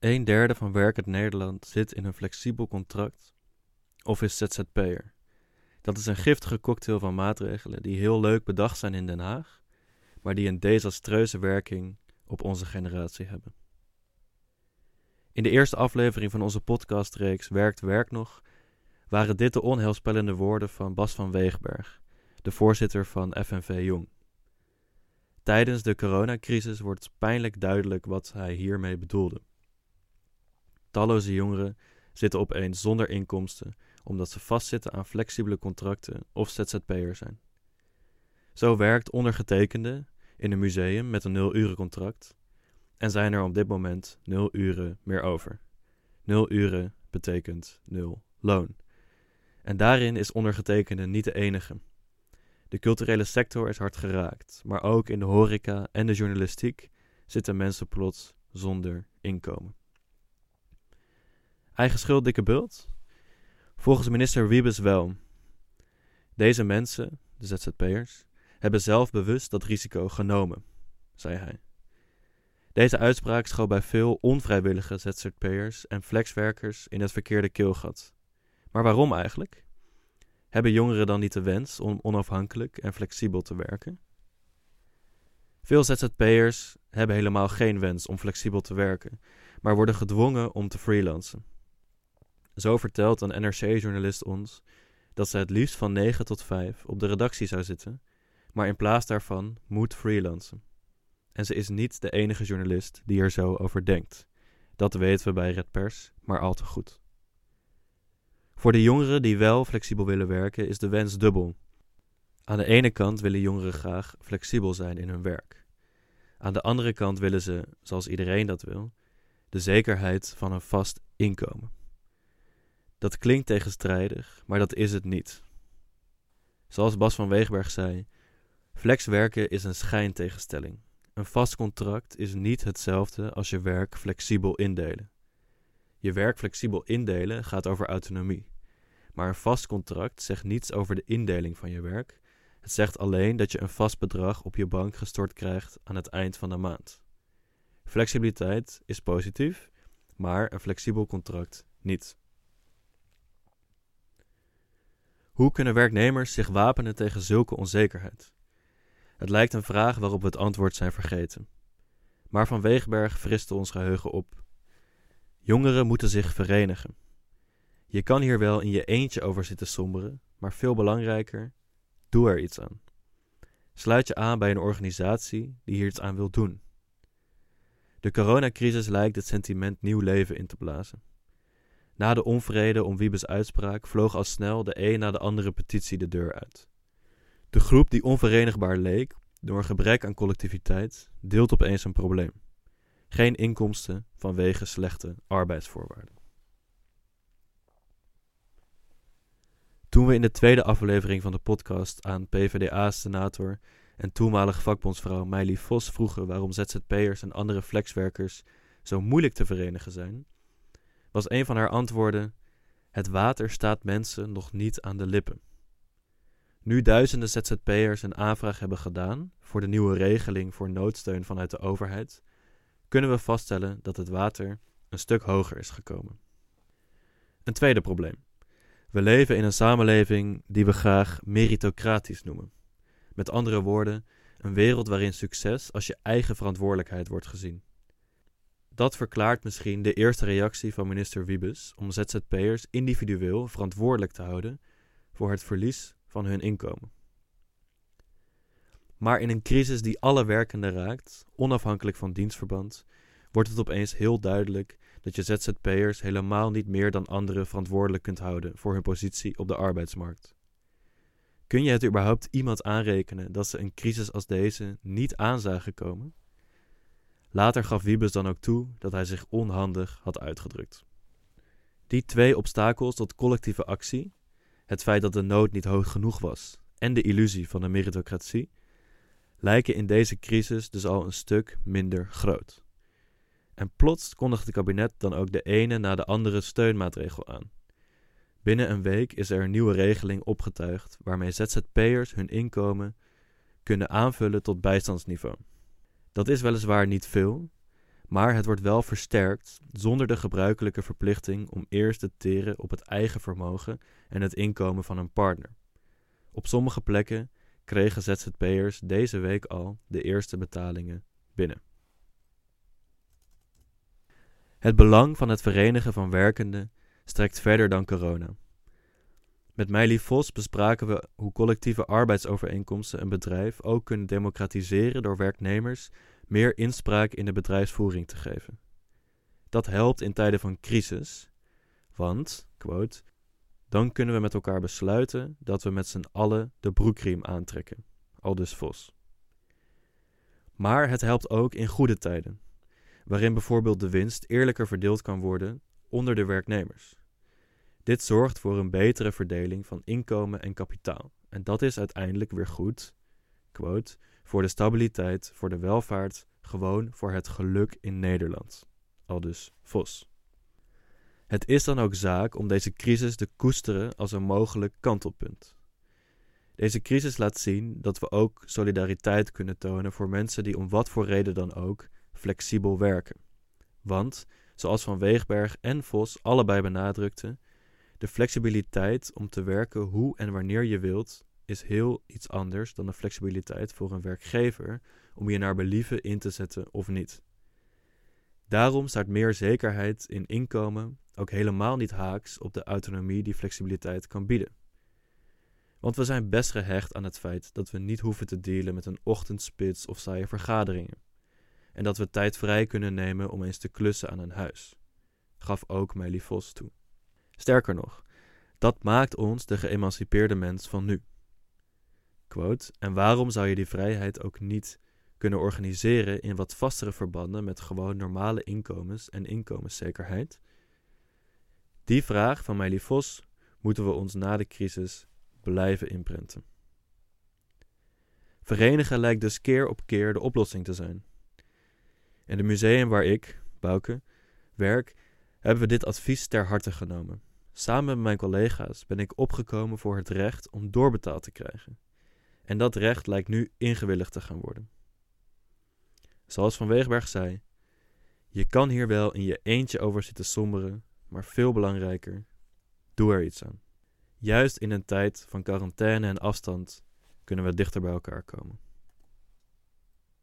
Een derde van werkend Nederland zit in een flexibel contract of is ZZP'er. Dat is een giftige cocktail van maatregelen die heel leuk bedacht zijn in Den Haag, maar die een desastreuze werking op onze generatie hebben. In de eerste aflevering van onze podcastreeks Werkt Werk nog waren dit de onheilspellende woorden van Bas van Weegberg, de voorzitter van FNV Jong. Tijdens de coronacrisis wordt pijnlijk duidelijk wat hij hiermee bedoelde. Talloze jongeren zitten opeens zonder inkomsten omdat ze vastzitten aan flexibele contracten of ZZP'er zijn. Zo werkt ondergetekende in een museum met een nul-uren-contract en zijn er op dit moment nul uren meer over. Nul uren betekent nul loon. En daarin is ondergetekende niet de enige. De culturele sector is hard geraakt, maar ook in de horeca en de journalistiek zitten mensen plots zonder inkomen. Eigen schuld, dikke bult? Volgens minister Wiebes wel. Deze mensen, de ZZP'ers, hebben zelf bewust dat risico genomen, zei hij. Deze uitspraak schoot bij veel onvrijwillige ZZP'ers en flexwerkers in het verkeerde keelgat. Maar waarom eigenlijk? Hebben jongeren dan niet de wens om onafhankelijk en flexibel te werken? Veel ZZP'ers hebben helemaal geen wens om flexibel te werken, maar worden gedwongen om te freelancen. Zo vertelt een NRC-journalist ons dat ze het liefst van 9 tot 5 op de redactie zou zitten, maar in plaats daarvan moet freelancen. En ze is niet de enige journalist die er zo over denkt. Dat weten we bij Red Pers, maar al te goed. Voor de jongeren die wel flexibel willen werken, is de wens dubbel. Aan de ene kant willen jongeren graag flexibel zijn in hun werk. Aan de andere kant willen ze, zoals iedereen dat wil, de zekerheid van een vast inkomen. Dat klinkt tegenstrijdig, maar dat is het niet. Zoals Bas van Weegberg zei, flexwerken is een schijntegenstelling. Een vast contract is niet hetzelfde als je werk flexibel indelen. Je werk flexibel indelen gaat over autonomie. Maar een vast contract zegt niets over de indeling van je werk. Het zegt alleen dat je een vast bedrag op je bank gestort krijgt aan het eind van de maand. Flexibiliteit is positief, maar een flexibel contract niet. Hoe kunnen werknemers zich wapenen tegen zulke onzekerheid? Het lijkt een vraag waarop we het antwoord zijn vergeten. Maar Van Weegberg friste ons geheugen op. Jongeren moeten zich verenigen. Je kan hier wel in je eentje over zitten somberen, maar veel belangrijker, doe er iets aan. Sluit je aan bij een organisatie die hier iets aan wil doen. De coronacrisis lijkt het sentiment nieuw leven in te blazen. Na de onvrede om Wiebes uitspraak vloog al snel de een na de andere petitie de deur uit. De groep die onverenigbaar leek door een gebrek aan collectiviteit deelt opeens een probleem. Geen inkomsten vanwege slechte arbeidsvoorwaarden. Toen we in de tweede aflevering van de podcast aan PvdA-senator en toenmalige vakbondsvrouw Meili Vos vroegen waarom ZZP'ers en andere flexwerkers zo moeilijk te verenigen zijn, was een van haar antwoorden: Het water staat mensen nog niet aan de lippen. Nu duizenden ZZP'ers een aanvraag hebben gedaan voor de nieuwe regeling voor noodsteun vanuit de overheid, kunnen we vaststellen dat het water een stuk hoger is gekomen. Een tweede probleem. We leven in een samenleving die we graag meritocratisch noemen. Met andere woorden, een wereld waarin succes als je eigen verantwoordelijkheid wordt gezien. Dat verklaart misschien de eerste reactie van minister Wiebes om ZZP'ers individueel verantwoordelijk te houden voor het verlies van hun inkomen. Maar in een crisis die alle werkenden raakt, onafhankelijk van dienstverband, wordt het opeens heel duidelijk dat je ZZP'ers helemaal niet meer dan anderen verantwoordelijk kunt houden voor hun positie op de arbeidsmarkt. Kun je het überhaupt iemand aanrekenen dat ze een crisis als deze niet aan zagen komen? Later gaf Wiebes dan ook toe dat hij zich onhandig had uitgedrukt. Die twee obstakels tot collectieve actie, het feit dat de nood niet hoog genoeg was en de illusie van de meritocratie, lijken in deze crisis dus al een stuk minder groot. En plots kondigt het kabinet dan ook de ene na de andere steunmaatregel aan. Binnen een week is er een nieuwe regeling opgetuigd waarmee ZZP'ers hun inkomen kunnen aanvullen tot bijstandsniveau. Dat is weliswaar niet veel, Maar het wordt wel versterkt zonder de gebruikelijke verplichting om eerst te teren op het eigen vermogen en het inkomen van een partner. Op sommige plekken kregen ZZP'ers deze week al de eerste betalingen binnen. Het belang van het verenigen van werkenden strekt verder dan corona. Met Meili Vos bespraken we hoe collectieve arbeidsovereenkomsten een bedrijf ook kunnen democratiseren door werknemers meer inspraak in de bedrijfsvoering te geven. Dat helpt in tijden van crisis, want, quote, dan kunnen we met elkaar besluiten dat we met z'n allen de broekriem aantrekken. Aldus Vos. Maar het helpt ook in goede tijden, waarin bijvoorbeeld de winst eerlijker verdeeld kan worden onder de werknemers. Dit zorgt voor een betere verdeling van inkomen en kapitaal. En dat is uiteindelijk weer goed, quote, voor de stabiliteit, voor de welvaart, gewoon voor het geluk in Nederland. Aldus Vos. Het is dan ook zaak om deze crisis te koesteren als een mogelijk kantelpunt. Deze crisis laat zien dat we ook solidariteit kunnen tonen voor mensen die om wat voor reden dan ook flexibel werken. Want, zoals Van Weegberg en Vos allebei benadrukten, de flexibiliteit om te werken hoe en wanneer je wilt is heel iets anders dan de flexibiliteit voor een werkgever om je naar believen in te zetten of niet. Daarom staat meer zekerheid in inkomen ook helemaal niet haaks op de autonomie die flexibiliteit kan bieden. Want we zijn best gehecht aan het feit dat we niet hoeven te dealen met een ochtendspits of saaie vergaderingen. En dat we tijd vrij kunnen nemen om eens te klussen aan een huis. Gaf ook Meili Vos toe. Sterker nog, dat maakt ons de geëmancipeerde mens van nu. En waarom zou je die vrijheid ook niet kunnen organiseren in wat vastere verbanden met gewoon normale inkomens en inkomenszekerheid? Die vraag van Meili Vos moeten we ons na de crisis blijven inprenten. Verenigen lijkt dus keer op keer de oplossing te zijn. In het museum waar ik, Bouke, werk, hebben we dit advies ter harte genomen. Samen met mijn collega's ben ik opgekomen voor het recht om doorbetaald te krijgen. En dat recht lijkt nu ingewilligd te gaan worden. Zoals Van Weegberg zei: Je kan hier wel in je eentje over zitten somberen, maar veel belangrijker, doe er iets aan. Juist in een tijd van quarantaine en afstand kunnen we dichter bij elkaar komen.